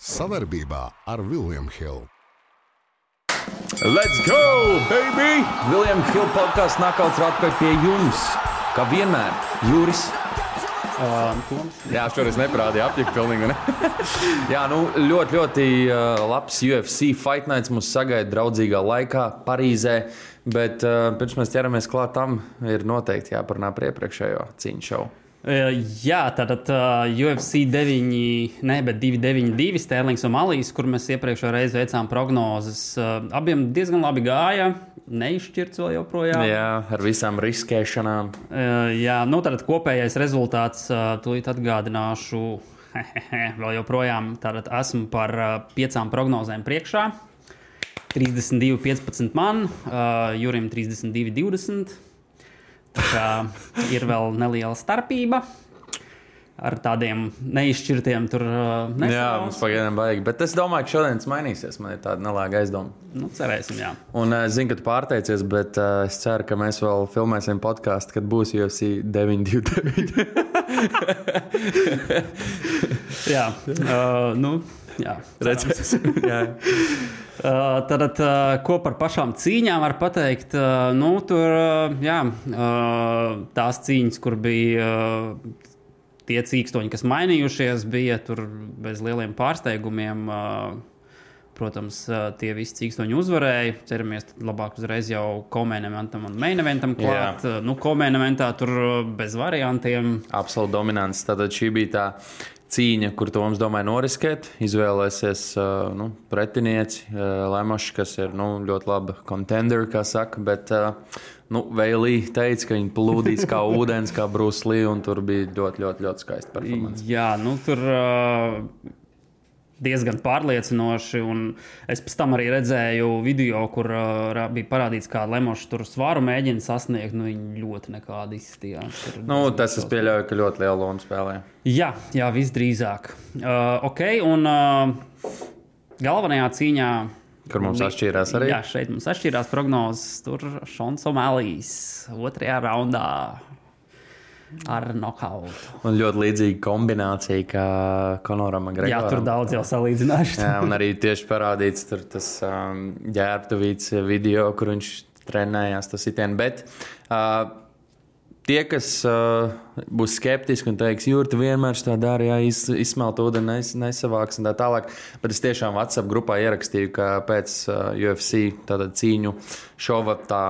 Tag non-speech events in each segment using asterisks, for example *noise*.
Savarbībā ar Vilniņu Hildu. Let's go, baby! Viljams Hilda podkāsts nākauts atpakaļ pie jums. Kā vienmēr, Juris. Uh, Jā, šoreiz neparādīja apģērbu pilnīgi. Ne? *laughs* Jā, nu, ļoti, ļoti uh, labs UFC Fight Nights mums sagaida draudzīgā laikā Parīzē. Bet uh, pirms mēs ķeramies klāt tam, ir noteikti jāparunā par iepriekšējo cīņu šovu. Uh, jā, tātad uh, UFC 9, ne, bet 292 Sterlings un Malīs, kur mēs iepriekšējā reizē veicām prognozes. Uh, abiem diezgan labi gāja. Neizšķirts vēl joprojām. Jā, ar visām riskēšanām. Uh, jā, nu tad kopējais rezultāts, uh, tūlīt atgādināšu, vēl joprojām tātad esmu par uh, piecām prognozēm priekšā. 32, 15 man, uh, Jurim 32, 20. Ir vēl neliela starpība. Ar tādiem neizšķirtiem tur uh, Jā, mums pagaidām vajag. Bet es domāju, ka šodien tas mainīsies. Man ir tāda nelāga aizdoma. Nu, cerēsim, jā. Un es uh, zinu, ka tu pārteicies, bet uh, es ceru, ka mēs vēl filmēsim podkāstu, kad būs UFC 929. *laughs* jā, uh, nu, jā. Redzēsim. *laughs* jā. Tad, ko par pašām cīņām var pateikt? Nu, tur jā, tās cīņas, kur bija tie cīkstoņi, kas mainījušies, bija tur bez lieliem pārsteigumiem. Protams, tie visi cīkstoņi uzvarēja. Ceramies, tad labāk uzreiz jau komēnementam un meineventam klāt. Uh, nu, komēnementā tur bez variantiem. Absolūti dominants. Tātad šī bija tā cīņa, kur Toms domāja noriskēt. Izvēlēsies uh, nu, pretinieci uh, Lemošs, kas ir nu, ļoti laba contender, kā saka. Bet, uh, nu, Veilī teica, ka viņi plūdīs kā *laughs* ūdens, kā Bruslī, un tur bija ļoti, ļoti, ļoti skaisti performance. Jā, nu tur. Uh, diezgan pārliecinoši. Es pēc tam arī redzēju video, kur uh, bija parādīts, kā Lemošs tur svaru mēģina sasniegt. Nu, viņi ļoti nekādi izskatījās. Nu, tas es pieļauju, ka ļoti lielu lomu spēlē. Jā, jā visdrīzāk. Uh, ok, un uh, galvenajā cīņā. Kur mums atšķīrās arī? Jā, šeit mums atšķīrās prognozes. Tur Šons O'Malley's otrajā raundā ar nokautu. Un ļoti līdzīga kombinācija kā Konoram Gregoram. Jā, tur daudz jau salīdzināšu. Jā, un arī tieši parādīts tur tas um, ģērbtuvīts video, kur viņš trenējās tas itienu. Bet uh, tie, kas uh, būs skeptiski un teiks, jūrta vienmēr tā dara, ja iz, izsmelt ūdeni, nes, nesavāks un tā tālāk. Bet es tiešām WhatsApp grupā ierakstīju, ka pēc uh, UFC cīņu šova tā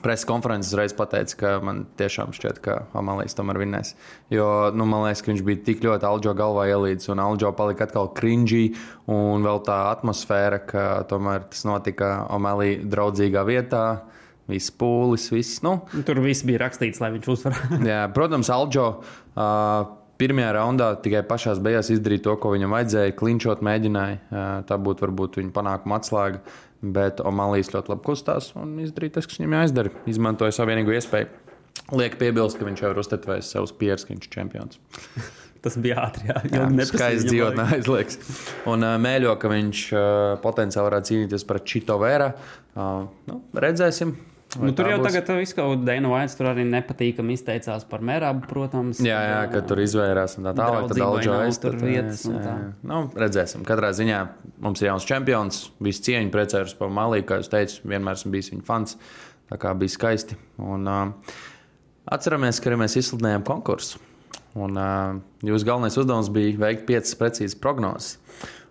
preses konferences reiz pateica, ka man tiešām šķiet, ka Amalijas tomēr vinnēs. Jo nu, man liekas, ka viņš bija tik ļoti Alģo galvā ielīdz, un Alģo palika atkal cringy, un vēl tā atmosfēra, ka tomēr tas notika Amalija draudzīgā vietā viss pūlis, viss. Nu. Tur viss bija rakstīts, lai viņš uzvarētu. *laughs* protams, Alģo. Uh, Pirmajā raundā tikai pašā beigās izdarīja to, ko viņam vajadzēja. Klinčot mēģināja. Uh, tā būtu varbūt viņa panākuma atslēga. Bet Omalijas ļoti labi kustās un izdarīja tas, kas viņam jāizdara. Izmantoja savu vienīgo iespēju. Liek piebilst, ka viņš jau ir uztetvējis savus pieres, ka viņš ir čempions. *laughs* Tas bija ātri. Jā, jā skaisti dzīvotnē aizliekas. Un uh, mēļo, ka viņš uh, potenciāli varētu cīnīties par Čito Vēra. Uh, nu, redzēsim. Nu, tur jau būs? tagad viss kaut kāda Dana Vaits tur arī nepatīkami izteicās par Merabu, protams. Jā, jā, ka tur izvairās un tā tālāk. Tad Alģo aiztur vietas. Jā, jā. Nu, redzēsim. Katrā ziņā mums ir jauns čempions. Visu cieņu priecājos par Malī, kā jūs teicat, vienmēr esmu bijis viņa fans. Tā kā bija skaisti. Un, uh, atceramies, ka arī mēs izsludinājām konkursu. Un uh, jūsu galvenais uzdevums bija veikt piecas precīzas prognozes.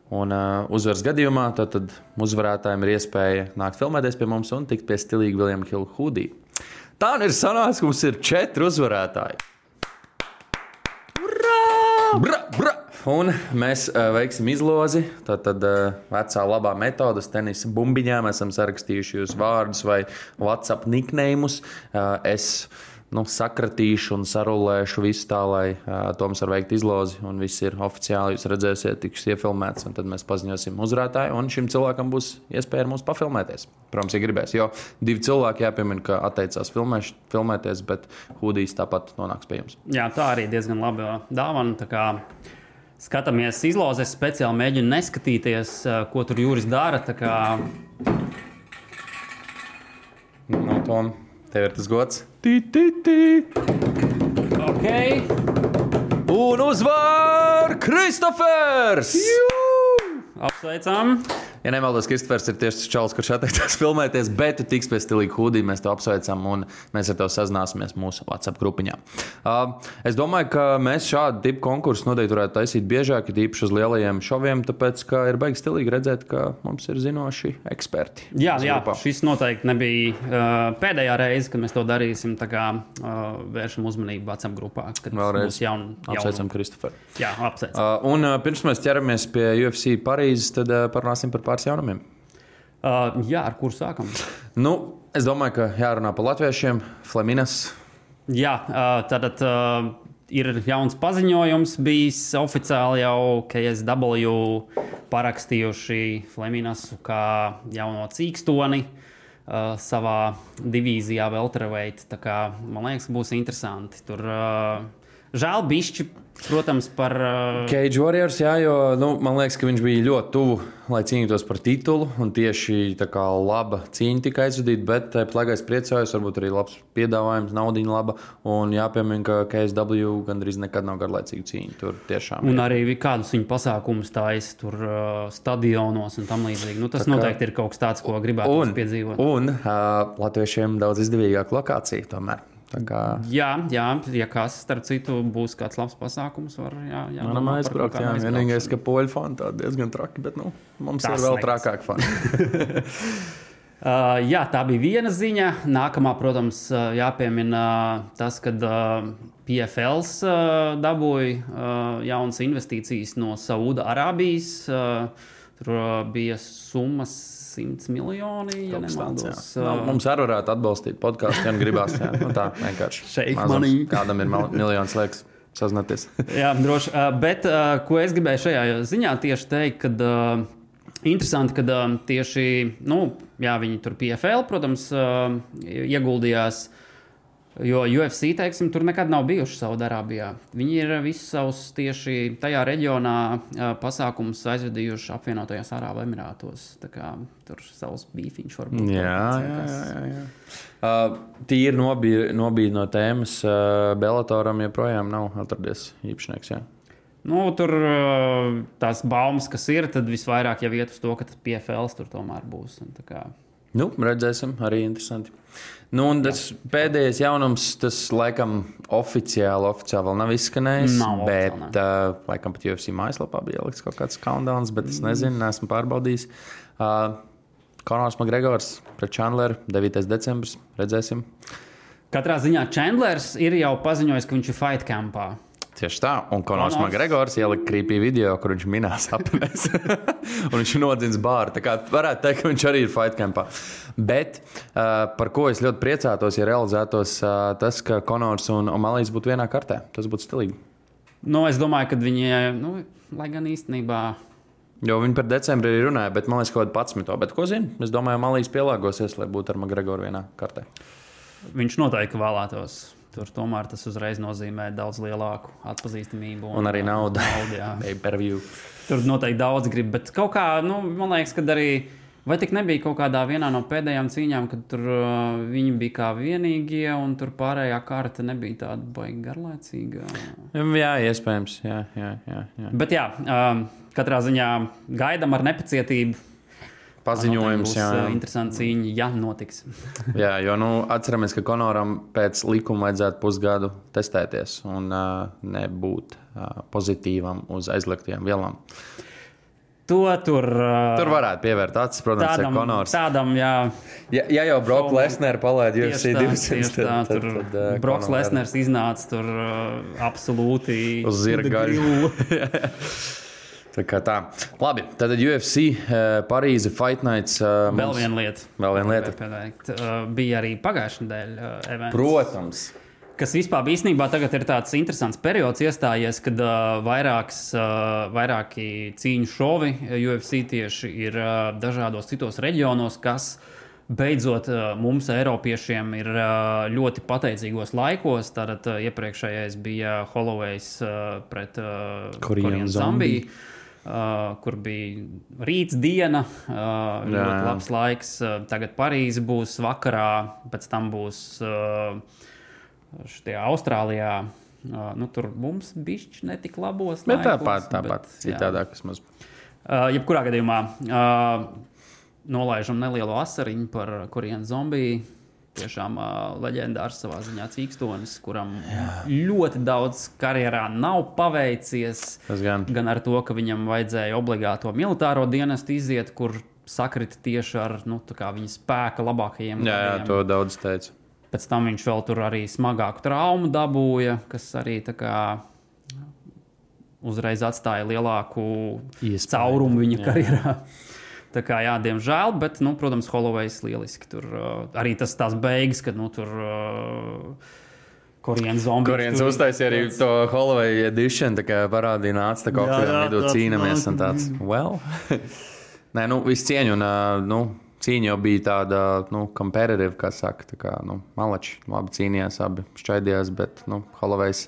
Un uh, uzvaras gadījumā tad, uzvarētājiem ir iespēja nākt filmēties pie mums un tikt pie stilīga Viljama Hilda hudī. Tā nu ir sanācis, ka mums ir četri uzvarētāji. Urā! Bra, bra! Un mēs uh, veiksim izlozi. Tad, tad uh, vecā labā metode, tenisa bumbiņā, mēs esam sarakstījuši jūsu vārdus vai WhatsApp nicknēmus. Uh, es nu, sakratīšu un sarulēšu visu tā, lai uh, Toms var veikt izlozi. Un viss ir oficiāli. Jūs redzēsiet, tiks iefilmēts, tad mēs paziņosim uzvarētāju. Un šim cilvēkam būs iespēja ar mums pafilmēties. Protams, ja gribēs. Jo divi cilvēki jāpiemina, ka atteicās filmēš, filmēties, bet hūdijas tāpat nonāks pie jums. Jā, tā arī diezgan laba dāvana. Skatāmies izlozes, speciāli mēģinu neskatīties, ko tur jūras dara. Kā... No, Tom, tev ir tas gods. Tī, tī, tī. Ok. Un uzvar Kristofers! Apsveicam! Ja nemaldos, Kristofers ir tieši tas čels, kurš atteicās filmēties, bet tu tiks pie stilīga hūdī. Mēs te apsveicam un mēs ar tevi sazināsimies mūsu WhatsApp grupiņā. Uh, es domāju, ka mēs šādu tipu konkursu noteikti varētu taisīt biežāk, īpaši uz lielajiem šoviem, tāpēc, ka ir baigi stilīgi redzēt, ka mums ir zinoši eksperti. Jā, jā šis noteikti nebija uh, pēdējā reize, kad mēs to darīsim. Tā kā uh, vēršam uzmanību WhatsApp grupā, kad Vēlreiz būs jaun, apsveicam Kristoferu. Jā, apsveicam. Uh, un uh, pirms mēs ķeramies pie UFC Parīzes, tad uh, parunāsim par pāris jaunumiem. Uh, jā, ar kuru sākam? *laughs* Nu, es domāju, ka jārunā par latviešiem, Flaminas. Jā, uh, tad uh, ir jauns paziņojums bijis oficiāli jau KSW parakstījuši Flaminasu kā jauno cīkstoni. Uh, savā divīzijā vēl treveit. Man liekas, būs interesanti. Tur uh, žēl bišķi Protams, par. Uh... Cage Warriors, jā, jo nu, man liekas, ka viņš bija ļoti tuvu, lai cīnītos par titulu. Un tieši tā kā laba cīņa tika aizvadīta, bet tāpat laikā es priecājos, varbūt arī labs piedāvājums, naudiņa laba. Un jāpiemina, ka KSW gandrīz nekad nav garlaicīga cīņa. Tur tiešām. Un jā. arī kādus viņa pasākumus taisa tur uh, stadionos un tam līdzīgi. Nu, tas tā kā... noteikti ir kaut kas tāds, ko gribētu un, piedzīvot. Un uh, latviešiem daudz izdevīgāka lokācija tomēr. Kā... Jā, jā, ja kas, starp citu, būs kāds labs pasākums, var jā, jā, Manam aizbraukt. Jā, vienīgais, ka poļu fani tādi diezgan traki, bet nu, mums Tas ir vēl trakāk fani. *laughs* uh, jā, tā bija viena ziņa. Nākamā, protams, uh, jāpiemina tas, ka uh, PFLs uh, dabūja uh, jaunas investīcijas no Sauda Arābijas. Tur bija summas 100 miljoni. Ja nemaldos, uh, nu, mums arī varētu atbalstīt podkāstu, ja gribās. Jā. Nu, tā vienkārši. Kādam ir miljons liekas. Sazināties. jā, droši. Bet ko es gribēju šajā ziņā tieši teikt, kad interesanti, ka tieši nu, jā, viņi tur PFL, protams, ieguldījās uh, Jo UFC teiksim, tur nekad nav bijuši Saudārābijā. Viņi ir visus savus tieši tajā reģionā pasākumus aizvedījuši apvienotajos Arābu Emirātos. Tur savus bīfiņus var būt. Jā, jā, jā, jā. Uh, Tīri nobīja nobī no tēmas. Uh, Belatoram joprojām nav atradies īpašnieks. Jā. Nu, tur tās baumas, kas ir, tad visvairāk jau iet uz to, ka tas PFL tur tomēr būs. Nu, redzēsim, arī interesanti. Nu, tas Jā. pēdējais jaunums, tas laikam oficiāli, oficiāli vēl nav izskanējis. Nav bet, uh, laikam, pat UFC mājaslapā bija ieliks kaut kāds countdowns, bet es nezinu, neesmu pārbaudījis. Uh, Konors Makgregors pret Chandleru 9. decembris. Redzēsim. Katrā ziņā Chandlers ir jau paziņojis, ka viņš ir fight campā. Tieši tā, un Konors Makgregors ielika krīpī video, kur viņš minēs *laughs* apēs. un viņš nodzins bāru. Tā kā varētu teikt, ka viņš arī ir fight campā. Bet uh, par ko es ļoti priecātos, ja realizētos uh, tas, ka Konors un Omalijas būtu vienā kartē. Tas būtu stilīgi. Nu, es domāju, ka viņi, nu, lai gan īstenībā. Jo viņi par decembrī arī runāja, bet man liekas, ka kaut kāda 11. Bet ko zinu? Es domāju, Malijas pielāgosies, lai būtu ar Makgregoru vienā kartē. Viņš noteikti vēlētos Tur tomēr tas uzreiz nozīmē daudz lielāku atpazīstamību. Un, un arī naudu. naudu *laughs* Tur noteikti daudz grib, bet kaut kā, nu, man liekas, ka arī. Vai tik nebija kaut kādā no pēdējām cīņām, kad tur uh, viņi bija kā vienīgie, un tur pārējā kārta nebija tāda baigta garlaicīga? Jā, iespējams. Jā, jā, jā, jā. Bet jā, um, katrā ziņā gaidām ar nepacietību paziņojums. Jā, jā. interesanti cīņa, ja notiks. *laughs* jā, jo nu, atceramies, ka Konoram pēc likuma vajadzētu pusgadu testēties un uh, nebūt uh, pozitīvam uz aizliegtajām vielām. To tur, uh, tur varētu pievērt acis, protams, tādam, ir Konors. Tādam, jā. Ja, ja jau Broks Lesners palaida UFC 200, tad, tā, tad, tad uh, Broks Lesners iznāca tur uh, absolūti uz zirgaļu. *laughs* *laughs* Tā kā tā. Labi, tad UFC, uh, Parīze, Fight Nights. Uh, mums... Vēl viena lieta. Vēl viena lieta. Pateikt, uh, bija arī pagājušā nedēļa. Uh, Protams. Kas vispār īstenībā tagad ir tāds interesants periods, iestājies, kad uh, vairāks, uh, vairāki cīņu šovi UFC tieši ir uh, dažādos citos reģionos, kas beidzot uh, mums, Eiropiešiem, ir uh, ļoti pateicīgos laikos. Tātad uh, iepriekšējais bija Holloway's uh, pret uh, Koreanu Zambiju. Zambiju. Uh, kur bija rīts, diena, uh, jā, ļoti jā. labs laiks. Uh, tagad Parīzē būs vakarā, pēc tam būs uh, Austrālijā. Uh, nu, tur mums bija netik labos. Bet laikos, tāpat, tāpat citādāk vismaz. Uh, jebkurā gadījumā uh, nolaižam nelielu asariņu par kuriem zombiju. Tiešām uh, leģendārs savā ziņā cīkstonis, kuram Jā. ļoti daudz karjerā nav paveicies. Tas gan. gan ar to, ka viņam vajadzēja obligāto militāro dienestu iziet, kur sakrita tieši ar nu, viņa spēka labākajiem. Jā, jā, to daudz teica. Pēc tam viņš vēl tur arī smagāku traumu dabūja, kas arī tā kā uzreiz atstāja lielāku Iespaidu, caurumu viņa jā. karjerā. Tā kā, jā, diemžēl, bet, nu, protams, Holovejs lieliski. Tur uh, arī tas tās beigas, kad, nu, tur uh, Korienas zombijas. Kurienes tur- uztaisīja arī to Holloway edition, tā kā parādīja nāca tā kā Jā, okļiem jā, vidū cīnāmies un tāds, well. *laughs* Nē, nu, viss cieņu un, ā, nu, cīņa jau bija tāda, nu, competitive, kā saka, tā kā, nu, malači labi cīnījās, abi šķaidījās, bet, nu, Holloways,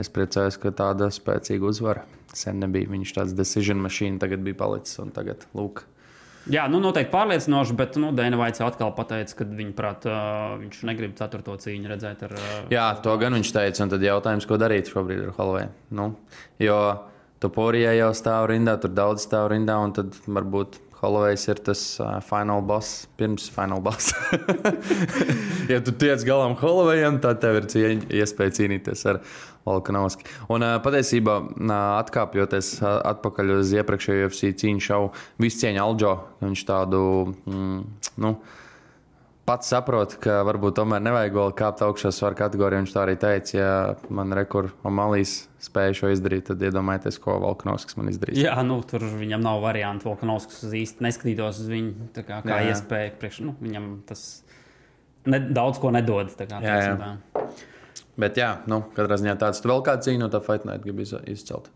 es priecājos, ka tāda spēcīga uzvara. Sen nebija viņš tāds decision machine, tagad bija palicis un tagad, lūk. Jā, nu, noteikti pārliecinoši, bet nu, Dēna Vaits atkal pateica, ka viņa prāt, uh, viņš negrib ceturto cīņu redzēt. Ar, uh, Jā, to gan viņš teica, un tad jautājums, ko darīt šobrīd ar Holloway. Nu, jo Toporijai jau stāv rindā, tur daudz stāv rindā, un tad varbūt Holloways ir tas uh, final boss pirms final boss. *laughs* ja tu tiec galām Hollowayam, tad tev ir cieņ, iespēja cīnīties ar Volkanovski. Un patiesībā, atkāpjoties atpakaļ uz iepriekšējo UFC cīņu šovu, visu cieņu Alģo, viņš tādu, mm, nu, pats saprot, ka varbūt tomēr nevajag vēl kāpt augšā svaru kategorijā. Viņš tā arī teica, ja man rekur Omalijas spēja šo izdarīt, tad iedomājieties, ko Volkanovskis man izdarīs. Jā, nu, tur viņam nav variantu. Volkanovskis īsti neskatītos uz viņu tā kā, kā Jā, jā. iespēju. Priekš, nu, viņam tas ne, daudz ko nedod. tā Kā, Jā, jā. teiksim tā. Bet, jā, nu, katrā ziņā tāds vēl kāds cīņa no tā Fight Night grib iz- izcelt.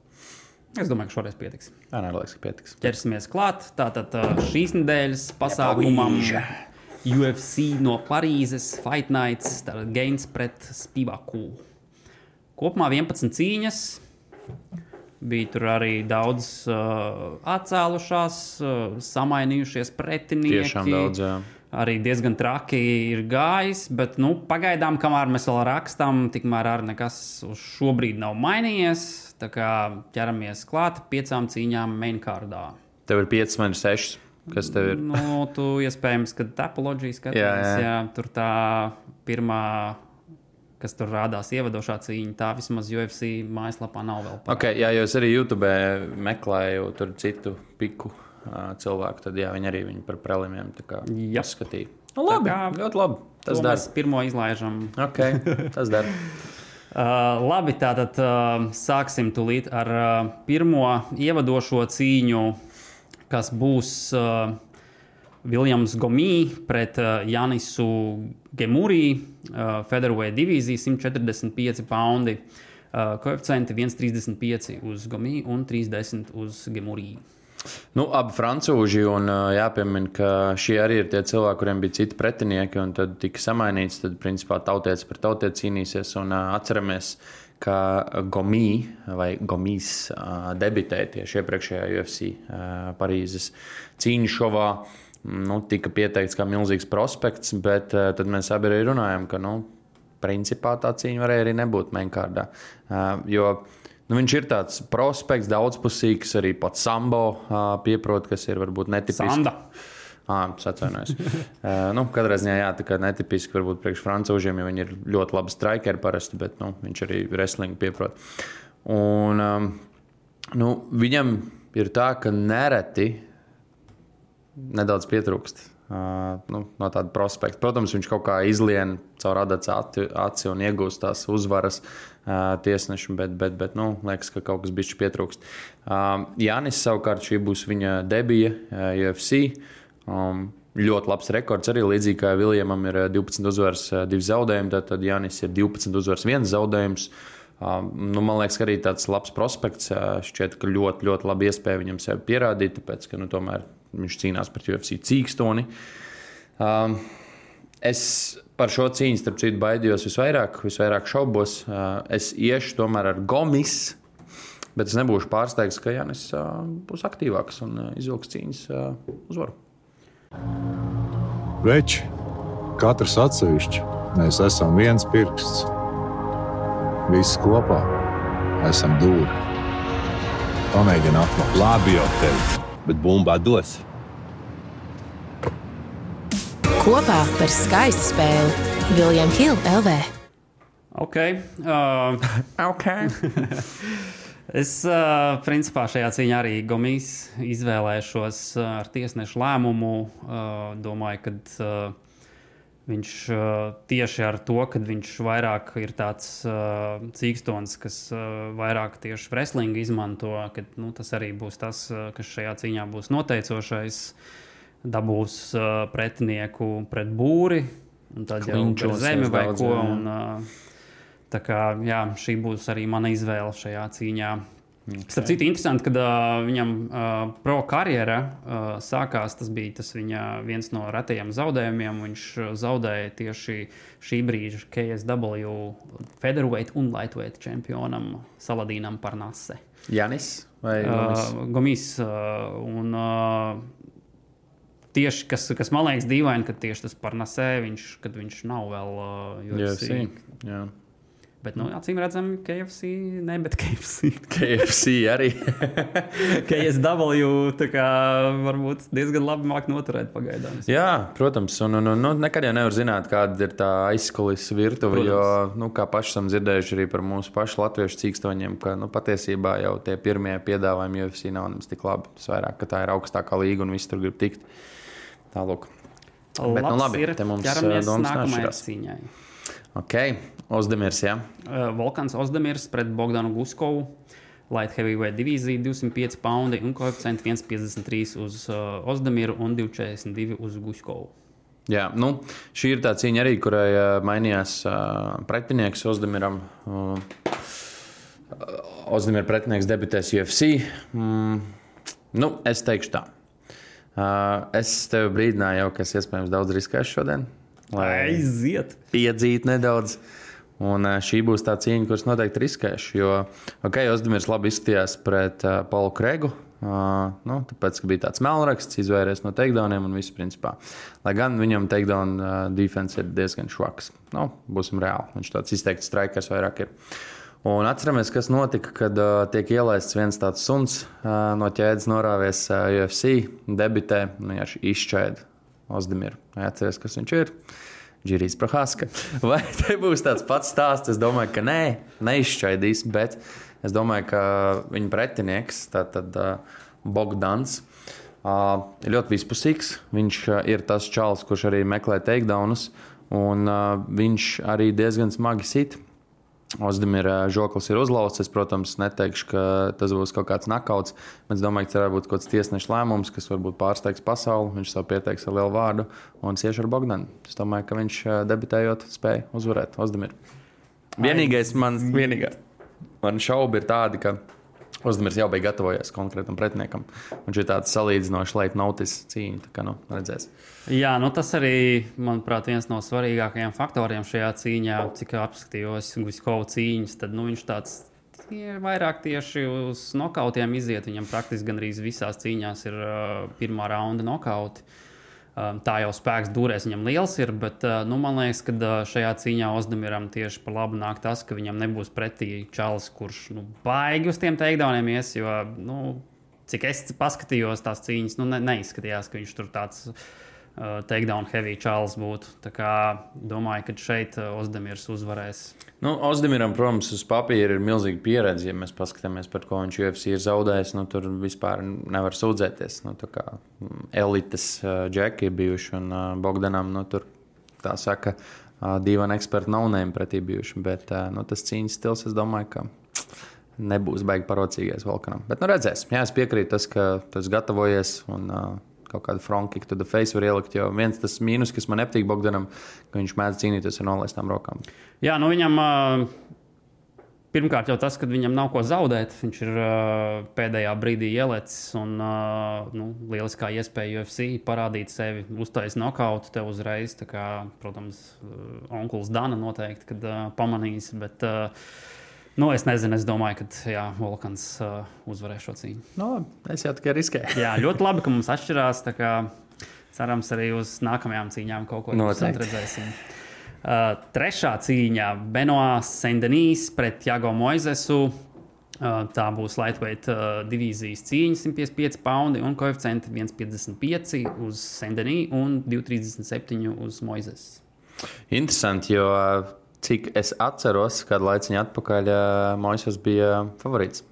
Es domāju, ka šoreiz pietiks. Jā, nē, liekas, ka pietiks. Ķersimies klāt. Tātad šīs nedēļas pasākumam UFC no Parīzes, Fight Nights, tātad Gains pret Spīvāku. Kopumā 11 cīņas. Bija tur arī daudz uh, atcēlušās, uh, samainījušies pretinieki. Tiešām daudz, jā. Arī diezgan traki ir gājis, bet nu, pagaidām, kamēr mēs vēl rakstām, tikmēr arī nekas uz šo brīdi nav mainījies. Tā kā ķeramies klāt piecām cīņām mainkārdā. Tev ir 5 vai 6. Kas tev ir? Nu, tu iespējams, ka topoloģija skaties, Jā, jā, jā. tur tā pirmā, kas tur rādās ievadošā cīņa, tā vismaz UFC mājaslapā nav vēl. Okay, jā, jo es arī YouTube meklēju tur citu piku cilvēku, tad jā, viņi arī viņu par prelimiem tā kā Jā. skatīja. Nu, labi, kā ļoti labi. Tas dara. mēs pirmo izlaižam. Okay, tas dara. *laughs* Uh, labi, tātad uh, sāksim tūlīt ar uh, pirmo ievadošo cīņu, kas būs uh, Viljams Gomī pret uh, Janisu Gemurī, uh, Federweight divīzija 145 poundi. Uh, koeficienti 1,35 uz Gomī un 3,10 uz Gemurī. Nu, abi frančūži, un jāpiemina, ka šie arī ir tie cilvēki, kuriem bija citi pretinieki, un tad tika samainīts. Tad, principā, tautietis par tautieti cīnīsies. Un atceramies, ka Gomī vai Gomīs debitēja tieši iepriekšējā UFC Parīzes cīņu šovā. Nu, tika pieteikts kā milzīgs prospekts, bet tad mēs abi arī runājam, ka, nu, principā tā cīņa varēja arī nebūt menkārdā. Jo nu, viņš ir tāds prospekts, daudzpusīgs, arī pats sambo pieprot, kas ir varbūt netipisks. Sanda. Ah, atvainojos. uh, nu, katrā ziņā, jā, tā kā netipiski varbūt priekš francūžiem, jo viņi ir ļoti labi strikeri parasti, bet nu, viņš arī wrestlingu pieprot. Un, um, nu, viņam ir tā, ka nereti nedaudz pietrūkst. Uh, nu, no tāda prospekta. Protams, viņš kaut kā izlien caur adats aci, aci un iegūst tās uzvaras uh, tiesnešu, bet, bet, bet nu, liekas, ka kaut kas bišķi pietrūkst. Jānis savukārt šī būs viņa debija UFC. Um, ļoti labs rekords arī līdzīgi kā Viljamam ir uh, 12 uzvaras, 2 zaudējumi. Tad, Jānis ir 12 uzvaras, 1 zaudējums. Nu, man liekas, ka arī tāds labs prospekts. Šķiet, ka ļoti, ļoti labi iespēja viņam sevi pierādīt, tāpēc ka nu, tomēr viņš cīnās pret UFC cīkstoni. Um, es par šo cīņu, starp citu, baidījos visvairāk, visvairāk šaubos. Es iešu tomēr ar Gomis, bet es nebūšu pārsteigts, ka Jānis būs aktīvāks un izvilks cīņas uzvaru. Veči, katrs atsevišķi, mēs esam viens pirksts. Visi kopā esam dūri. Pamēģini atklāt. Labi, jau teicu. bet bumbā dos. Kopā par skaistu spēli Viljams Hilde LV. Ok. Uh, *laughs* Okay. *laughs* es uh, principā šajā cīņā arī Gomīs izvēlēšos uh, ar tiesnešu lēmumu. Uh, domāju, ka uh, viņš uh, tieši ar to, ka viņš vairāk ir tāds uh, cīkstons, kas uh, vairāk tieši wrestlingu izmanto, ka nu, tas arī būs tas, uh, kas šajā cīņā būs noteicošais. Dabūs uh, pretinieku pret būri, un tad jau Klinčos ir zeme vai daudz, ko. Un, uh, Tā kā, jā, šī būs arī mana izvēle šajā cīņā. Okay. Starp citu, interesanti, kad uh, viņam uh, pro karjera uh, sākās. Tas bija tas viņa viens no retajiem zaudējumiem. Viņš zaudēja tieši šī brīža KSW featherweight un lightweight čempionam Saladīnam Parnase. Janis vai Gomis? Uh, Gomis. Uh, un, uh, Tieši kas, kas man liekas dīvaini, ka tieši tas Parnasē, viņš, kad viņš nav vēl uh, UFC. UFC. Bet, nu, acīm redzam, KFC, ne, bet KFC. *laughs* KFC arī. *laughs* KSW kā varbūt diezgan labi māk noturēt pagaidām. Jā, protams, un, un, un nu, nekad jau nevar zināt, kāda ir tā aizkulisēs virtuve. Jo, nu, kā paši esam dzirdējuši arī par mūsu pašu latviešu cīkstoņiem, ka nu, patiesībā jau tie pirmie piedāvājumi UFC nav nemaz tik labi. Tas vairāk, ka tā ir augstākā līga un viss tur grib tikt. Tālāk. Bet, nu, labi, ir, te mums, ķeramies eh, nākamajai cīņai. Ok, Ozdemirs, jā. Uh, Volkans Ozdemirs pret Bogdanu Guskovu. Light heavyweight divīzija 205 poundi un koeficients 1,53 uz uh, Ozdemiru un 2,42 uz Guskovu. Jā, nu, šī ir tā cīņa arī, kurai uh, mainījās uh, pretinieks Ozdemiram. Uh, Ozdemira pretinieks debitēs UFC. Mm, nu, es teikšu tā. Uh, es tev brīdināju, jau, ka es iespējams daudz riskēšu šodien. Aiziet! iedzīt nedaudz. Un uh, šī būs tā cīņa, kuras noteikti riskēšu. Jo, ok, Ozdemirs labi izskatījās pret uh, Paulu Kregu. Uh, nu, tāpēc, ka bija tāds melnraksts, izvairies no takedowniem un viss principā. Lai gan viņam takedown uh, defense ir diezgan švaks. Nu, būsim reāli. Viņš tāds izteikts strikers vairāk ir. Un atceramies, kas notika, kad uh, tiek ielaists viens tāds suns uh, no ķēdes, norāvies uh, UFC, debitē, nu, ja šī izšķēda Ozdemiru. Atceries, kas viņš ir? Džirijs Prahāska. *laughs* Vai te būs tāds pats stāsts? Es domāju, ka nē, neizšķaidīs, bet es domāju, ka viņa pretinieks, tātad uh, Bogdans, uh, ir ļoti vispusīgs. Viņš uh, ir tas čalis, kurš arī meklē takedownus, un uh, viņš arī diezgan smagi sit. Ozdemira žoklis ir uzlauzts. Es, protams, neteikšu, ka tas būs kaut kāds nakauts. Bet es domāju, ka tas varētu būt kaut kāds tiesneša lēmums, kas varbūt pārsteigs pasauli. Viņš sev pieteiks ar lielu vārdu un cieši ar Bogdanu. Es domāju, ka viņš debitējot spēja uzvarēt Ozdemiru. Vienīgais man, vienīgā, man šauba ir tāda, ka Ozdemirs jau bija gatavojies konkrētam pretiniekam. Viņš ir tāds salīdzinoši late notice cīņa. Tā kā nu, redzēs. Jā, nu tas arī, manuprāt, viens no svarīgākajiem faktoriem šajā cīņā. Cik apskatījos Guskovu cīņas, tad nu, viņš tāds ir vairāk tieši uz nokautiem iziet. Viņam praktiski gandrīz visās cīņās ir uh, pirmā raunda nokauti. Um, tā jau spēks dūrēs viņam liels ir, bet uh, nu, man liekas, ka uh, šajā cīņā Ozdemiram tieši par labu nāk tas, ka viņam nebūs pretī čalis, kurš nu, baigi uz tiem teikdauniem ies. Jo, nu, cik es paskatījos tās cīņas, nu, ne, neizskatījās, ka viņš tur tāds uh, takedown heavy čalis būtu. Domāju, ka šeit uh, Ozdemirs uzvarēs. Nu, Ozdemiram, protams, uz papīra ir milzīga pieredze. Ja mēs paskatāmies, par ko viņš UFC ir zaudējis, nu, tur vispār nevar sūdzēties. Nu, mm, elites uh, džeki ir bijuši un uh, Bogdanam, nu, tur tā saka, uh, divi eksperti nav nēm pretī bijuši. Bet uh, nu, tas cīņas stils, es domāju, ka nebūs baigi parocīgais Volkanam. Bet nu, redzēsim. Jā, es piekrītu tas, ka tas gatavojies. Un, uh, Kaut kādu fronkiku to the face var ielikt. Jo viens tas mīnus, kas man nepatīk Bogdanam, ka viņš mēdz cīnīties ar nolaistām rokām. Jā, nu viņam pirmkārt jau tas, ka viņam nav ko zaudēt. Viņš ir uh, pēdējā brīdī ielicis un uh, nu, lieliskā iespēja UFC parādīt sevi, uztaisīt nokautu tev uzreiz. Kā, protams, onkulis Dana noteikti kad, uh, pamanīs. Bet, uh, Nu, es nezinu, es domāju, ka jā, Volkans uh, uzvarēs šo cīņu. Nu, labi, es jau tikai riskēju. *laughs* Jā, ļoti labi, ka mums atšķirās. tā kā Cerams, arī uz nākamajām cīņām kaut ko interesantu redzēsim. Uh, trešā cīņa - Benoāts Sendenīs pret Jago Moizesu. Uh, Tā būs lightweight uh, divīzijas cīņa, 155 poundi un koeficienti 1,55 uz Sendenī un 2,37 uz Moizes. Interesanti, jo cik es atceros, kad laiciņā atpakaļ Moisas bija favorīts.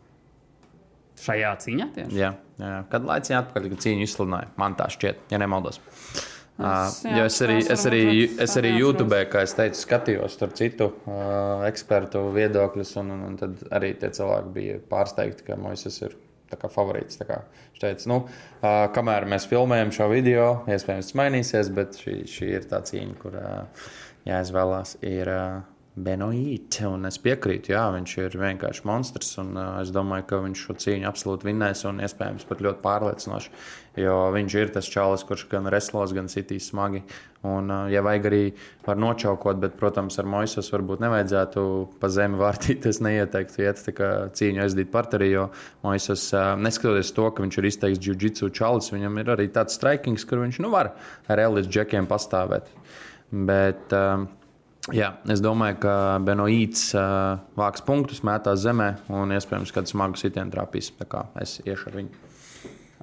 Šajā cīņā tieši? Jā, jā. kad laiciņā atpakaļ, kad cīņu izsludināja. Man tā šķiet, ja nemaldos. Es, jā, jo es arī, es arī, es arī YouTube, kā es teicu, skatījos tur citu uh, ekspertu viedokļus, un, un, un tad arī tie cilvēki bija pārsteigti, ka Moisas ir kā favorīts. Tā kā viņš teica, nu, uh, kamēr mēs filmējam šo video, iespējams, tas mainīsies, bet šī, šī ir tā cīņa, kur uh, jāizvēlās. Ir, uh, Benoīt, un es piekrītu, jā, viņš ir vienkārši monstrs. Un, uh, es domāju, ka viņš šo cīņu absolūti vinnēs un iespējams pat ļoti pārliecinoši. Jo viņš ir tas čalis, kurš gan reslos, gan sitīs smagi. Un, uh, ja vajag arī var nočaukot, bet, protams, ar Moisus varbūt nevajadzētu pa zemi vārtīt. Es neieteiktu iet cīņu aizdīt parterī, jo Moisus, uh, neskatoties to, ka viņš ir izteikts jiu-jitsu čalis, viņam ir arī tāds strikings, kur viņš nu, var ar Ellis džekiem pastāvēt. Bet, uh, Jā, es domāju, ka Benoīts uh, vāks punktus, mētās zemē un iespējams, ka smagu sitienu trāpīs. Tā kā es iešu ar viņu.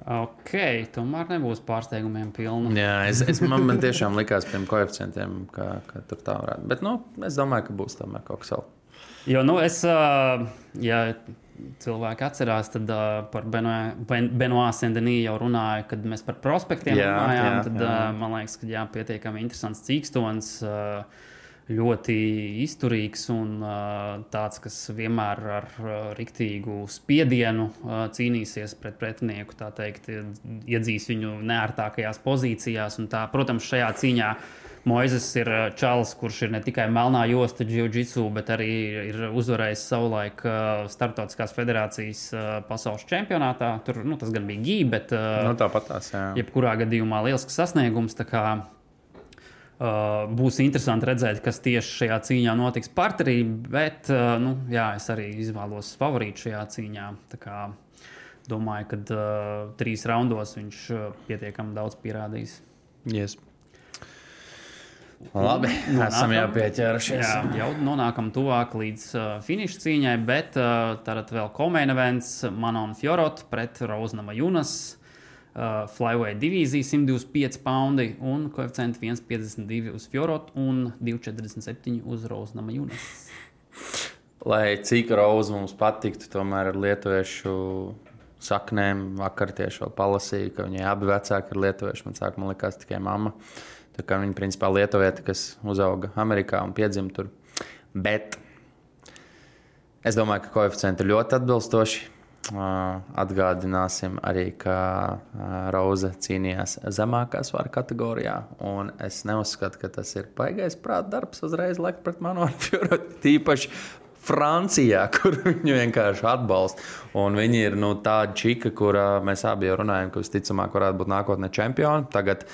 Ok, tomēr nebūs pārsteigumiem pilna. Jā, es, es, man, man tiešām likās pie koeficientiem, ka, ka tur tā varētu. Bet nu, es domāju, ka būs tomēr kaut kas savs. Jo, nu, es, uh, ja cilvēki atcerās, tad uh, par Benoā Sendenī jau runāju, kad mēs par prospektiem Jā, runājām. jā, Tad, jā. uh, man liekas, ka jā, pietiekami interesants cīkstons. Uh, ļoti izturīgs un uh, tāds, kas vienmēr ar uh, riktīgu spiedienu uh, cīnīsies pret pretinieku, tā teikt, iedzīs viņu neērtākajās pozīcijās. Un tā, protams, šajā cīņā Moizes ir čalis, kurš ir ne tikai melnā josta jiu-jitsu, bet arī ir uzvarējis savulaik Startautiskās federācijas pasaules čempionātā. Tur nu, tas gan bija gība, bet Nu, tāpat tās, jā. jebkurā gadījumā liels sasniegums. Uh, būs interesanti redzēt, kas tieši šajā cīņā notiks parterī, bet uh, nu, jā, es arī izvēlos favorītu šajā cīņā. Kā Domāju, ka uh, trīs raundos viņš uh, pietiekami daudz pierādīs. Yes. Labi, *laughs* esam jau pieķērušies. Jā, jau nonākam tuvāk līdz uh, finiša cīņai, bet uh, tad vēl komēna events Manon Fjorot pret Roznama Junas. Uh, Flyweight divīzija 125 poundi un koeficients 1,52 uz Fjorot un 2,47 uz Roznama Junas. *laughs* Lai cik rozs mums patiktu, tomēr ar lietuviešu saknēm vakar tieši vēl palasīju, ka viņai abi vecāki ir lietuvieši. Man sākumā likās tikai mamma. Tā kā viņa principā lietuvieta, kas uzauga Amerikā un piedzima tur. Bet es domāju, ka koeficienti ir ļoti atbilstoši. Atgādināsim arī, ka Roza cīnījās zemākā svara kategorijā. Es neuzskatu, ka tas ir baigais prāta darbs uzreiz lekt pret manu *laughs* Fjordu. Tīpaši Francijā, *laughs* kur viņu vienkārši atbalsta. Un viņi ir nu, tāda čika, kur mēs abi jau runājam, ka visticamāk varētu būt nākotnē čempioni. Tagad,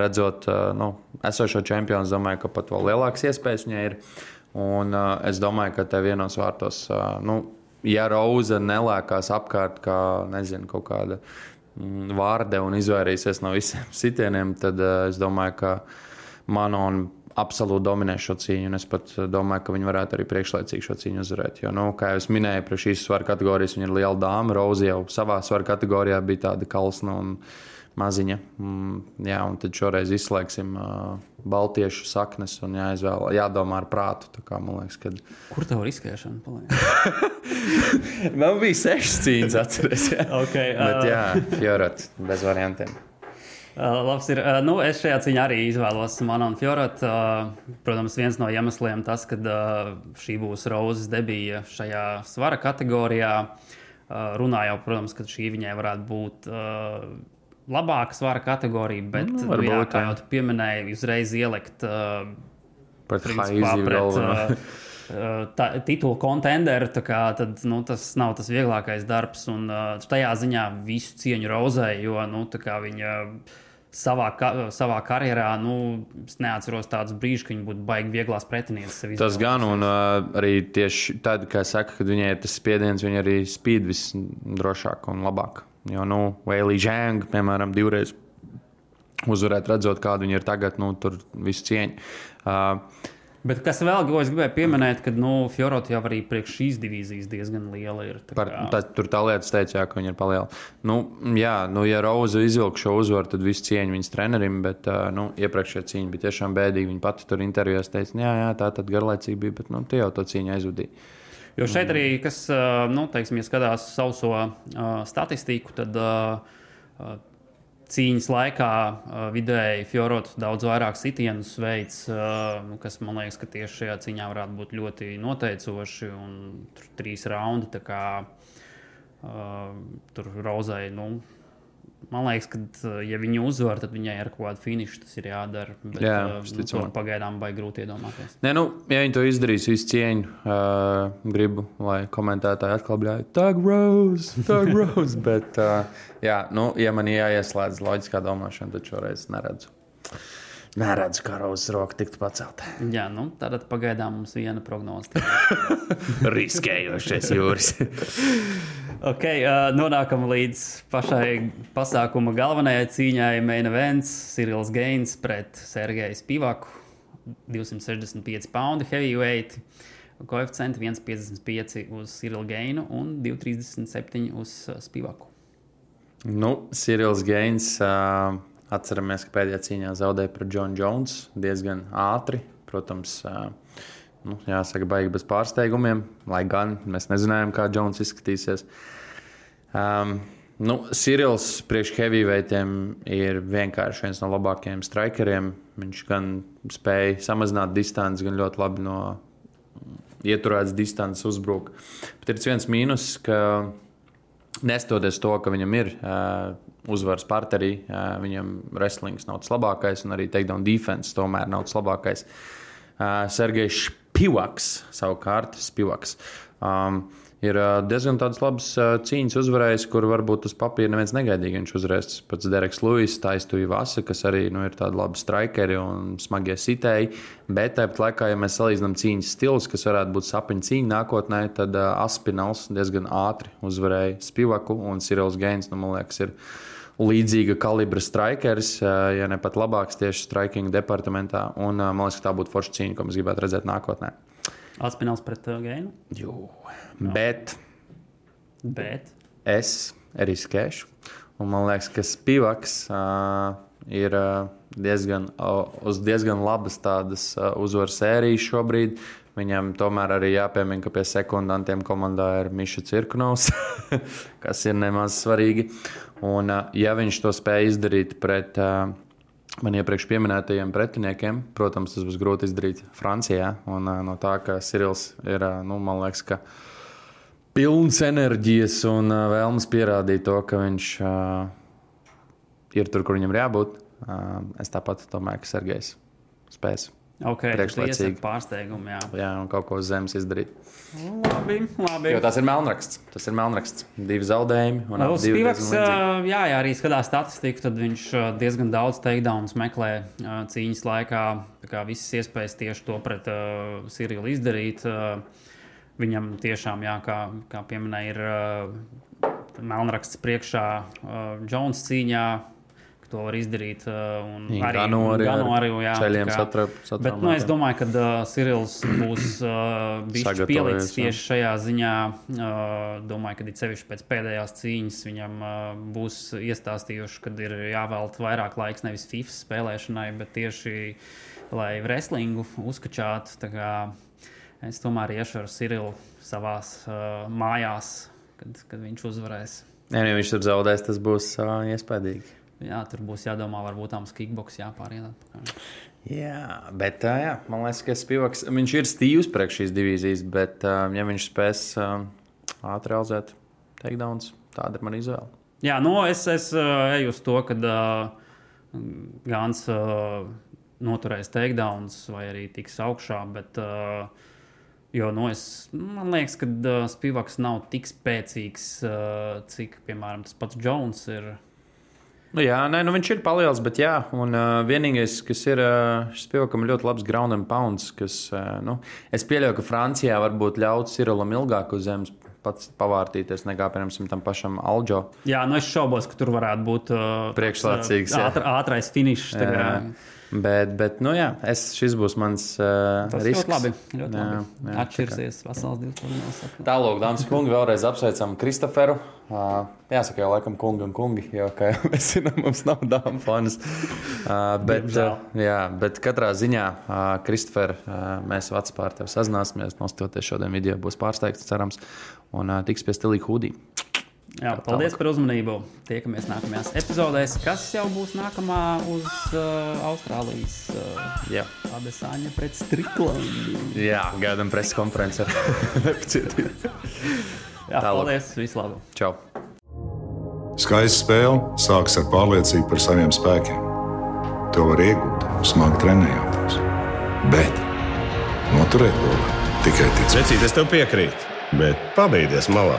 redzot nu, esošo čempionu, es domāju, ka pat vēl lielākas iespējas viņai ir. Un es domāju, ka te vienos vārtos, nu, ja Rauza nelēkās apkārt kā nezinu, kaut kāda mm, vārde un izvairīsies no visiem *laughs* sitieniem, tad es domāju, ka Manon absolūti dominē šo cīņu. un Es pat uh, domāju, ka viņi varētu arī priekšlaicīgi šo cīņu uzvarēt. Jo, nu, kā jau es minēju, pie šīs svara kategorijas viņa ir liela dāma. Rauza jau savā svara kategorijā bija tāda kalsna un maziņa. Mm, jā, un tad šoreiz izslēgsim uh, baltiešu saknes un jāizvēl, jādomā ar prātu. Tā Kā, liekas, kad... Kur tev ir izskriešana? paliek? *laughs* Man bija sešas cīņas, atceries. Jā. *laughs* Okay, Bet, uh, jā, Fjorot, bez variantiem. Uh, labs ir. Uh, nu, es šajā cīņā arī izvēlos Manu un Fjorot. Uh, protams, viens no iemesliem tas, ka uh, šī būs Rozes debija šajā svara kategorijā. Uh, runā jau, protams, ka šī viņai varētu būt uh, labāka svara kategorija, bet, Nu, varbūt, jā, kā jau pieminēji, uzreiz ielikt uh, Pret Haizi uh, uh, tā- titulu kontenderu. Tad nu, tas nav tas vieglākais darbs. Un uh, tajā ziņā visu cieņu Rozai, jo nu, viņa savā, ka, savā karjerā, nu, es neatceros tādus brīžus, kad viņa būtu baigi vieglās pretinieces. Tas gan, un uh, arī tieši tad, kad saka, kad viņai tas spiediens, viņa arī spīd visdrošāk un labāk. Jo, nu, Vēlī Žēng, piemēram, divreiz uzvarēt, redzot, kāda viņa ir tagad, nu, tur visu cieņu. Uh, Bet kas vēl, ko es gribēju pieminēt, ka nu, Fjorot jau arī priekš šīs divīzijas diezgan liela ir. tā Par, tā, tur tā lietas teica, jā, ka viņi ir palielināti. Nu, jā, nu, ja Rauza izvilka šo uzvaru, tad viss cieņa viņas trenerim, bet nu, iepriekšējā cīņa bija tiešām bēdīga. Viņa pati tur intervijās teica, jā, jā tā tad garlaicīgi bija, bet nu, tie jau to cīņu aizvadīja. Jo šeit arī, kas, nu, teiksim, ja skatās sauso uh, statistiku, tad uh, cīņas laikā uh, vidēji Fjorot daudz vairāk sitienus veids, uh, kas man liekas, ka tieši šajā cīņā varētu būt ļoti noteicoši. Tur trīs raundi, kā uh, tur Rozai, nu, man liekas, ka, uh, ja viņi uzvar, tad viņai ar kādu finišu tas ir jādara. Bet, Jā, uh, nu, to pagaidām vai grūti iedomāties. Nē, nu, ja viņi to izdarīs, visu cieņu, uh, gribu, lai komentētāji atkal bļauj, Tag Rose, Tag Rose. *laughs* Bet, uh, jā, nu, ja man jāieslēdz loģiskā domāšana, tad šoreiz neredzu. Neredzu, kā Rozes roka tiktu pacelta. Jā, nu, tad pagaidām mums viena prognoze. *laughs* Riskējošais jūras. *laughs* Okay, uh, nonākam līdz pašai pasākuma galvenajai cīņai. Main events - Sirils Gains pret Sergeju Spivaku. 265 poundi heavyweight. Koeficienti 1,55 uz Sirilu Gainu un 2,37 uz Spivaku. nu, Sirils Gains. Uh, atceramies, ka pēdējā cīņā zaudēja pret Johnu Jones diezgan ātri. Protams, nu, jāsaka, baigi bez pārsteigumiem, lai gan mēs nezinājām, kā Jones izskatīsies. Um, nu, Sirils priekš heavyweightiem ir vienkārši viens no labākajiem strikeriem. Viņš gan spēja samazināt distanci, gan ļoti labi no ieturētas distances uzbruk. Bet ir viens mīnus, ka Nestoties to, ka viņam ir uh, uzvaras partnerī, uh, viņam wrestlings nav tas labākais, un arī takedown defense tomēr nav tas labākais. Sergejs Spivaks, savukārt, Spivaks. Um, Ir diezgan tādas labas uh, cīņas uzvarējis, kur varbūt uz papīra neviens negaidīja. Viņš uzvarēs pats Dereks Lūis, Taistuja Vasa, kas arī nu, ir tādi labi strikeri un smagie sitēji. Bet tāpat laikā, ja mēs salīdzinām cīņas stilus, kas varētu būt sapņu cīņa nākotnē, tad uh, Aspinals diezgan ātri uzvarēja Spivaku un Sirils Gains, nu, man liekas, ir līdzīga kalibra strikers, uh, ja ne pat labāks tieši striking departamentā. Un uh, man liekas, ka tā būtu forša cīņa, ko mēs gribētu redzēt nākotnē. Atspināls pret uh, Gainu. Jū. Bet Bet es riskēšu. Un man liekas, ka Spivaks uh, ir uh, diezgan, uh, uz diezgan labas tādas uh, uzvaru sērijas šobrīd. Viņam tomēr arī jāpiemina, ka pie sekundantiem komandā ir Miša Cirkunovs, *laughs* kas ir nemaz svarīgi. Un, uh, ja viņš to spēj izdarīt pret uh, man iepriekš minētajiem pretiniekiem, protams, tas būs grūti izdarīt Francijā. Un, uh, no tā, ka Sirils ir, nu, man liekas, ka pilns enerģijas un vēlmes pierādīt to, ka viņš ir tur, kur viņam ir jābūt. Es tāpat domāju, ka Sergejs spēs. Ok, tas Priekšlaicīgi. ir pārsteigums. Jā. Jā, un kaut ko uz zemes izdarīt. Labi, labi. Jo tas ir melnraksts. Tas ir melnraksts. Divi zaudējumi. un abi divi Spivaks, jā, ja arī skatās statistiku, tad viņš diezgan daudz takedowns meklē cīņas laikā. Tā kā Visas iespējas tieši to pret uh, Sirilu izdarīt. ā, Viņam tiešām, jā, kā, kā pieminēja, ir uh, melnraksts priekšā uh, Jones cīņā. Ka To var izdarīt. Uh, un arī Gano arī ar Gano arī jā, ceļiem satrap- Bet nu, es domāju, ka uh, Sirils būs uh, bijis pielicis jā. tieši šajā ziņā. Uh, domāju, ka sevišķi pēc pēdējās cīņas viņam uh, būs iestāstījuši, ka ir jāvelta vairāk laiks nevis FIFA spēlēšanai, bet tieši lai wrestlingu uzkačātu. Es tomēr iešu ar Sirilu savā uh, mājās, kad, kad viņš uzvarēs. Ja nu viņš tur zaudēs, tas būs uh, iespaidīgi. Jā, tur būs jādomā, varbūt tām kickbox jāpāriet. Jā, bet uh, jā, man liekas, ka Spivaks, viņš ir stīvs priekš šīs divīzijas, bet uh, ja viņš spēs uh, ātri realizēt takedowns, tāda ir mana izvēle. Jā, nu es, es uh, eju uz to, ka uh, Gans uh, noturēs takedowns vai arī tiks augšā. Bet, uh, jo, nu, es, man liekas, ka uh, Spivaks nav tik spēcīgs, uh, cik, piemēram, tas pats Jones ir. Nu, jā, nē, nu viņš ir paliels, bet jā, un uh, vienīgais, kas ir, uh, šis ir ļoti labs ground and pounds, kas, uh, nu, es pieļauju, ka Francijā varbūt ļauts Sirilam ilgāk uz zemes pats pavārtīties, nekā, piemēram, tam pašam Alģo. Jā, nu es šaubos, ka tur varētu būt uh, Priekšlaicīgs, ātr, ātrais finišs. Bet, bet nu, jā, es, šis būs mans uh, Tas risks. ļoti labi. Ļoti Jā, labi. jā, Atšķirsies vesels divas pazīmes. Tālāk, dāmas un kungi, vēlreiz apsveicam Kristoferu. Uh, jāsaka, jau laikam, kungi un kungi, jo, kā jau mēs zinām, mums nav dāmas fanas. Uh, bet, uh, jā, bet katrā ziņā, uh, Kristofer, uh, mēs Vācijā ar tevi sazināsimies. Nostoties šodien video, būs pārsteigts, cerams, un uh, tiks pie stilīga hudī. Jā, paldies par uzmanību. Tiekamies nākamajās epizodēs, kas jau būs nākamā uz uh, Austrālijas uh, Jā, Adesāņa pret Striklandi. jā gaidām preses konferenci ar *laughs* nepacietību. Jā, Tālāk. paldies, vislabāk! Čau! Skaista spēle sākas ar pārliecību par saviem spēkiem. To var iegūt, smagi trenējoties. Bet noturēt to var tikai ticēt. Vecīt, es tev piekrītu, bet pabeigties malā.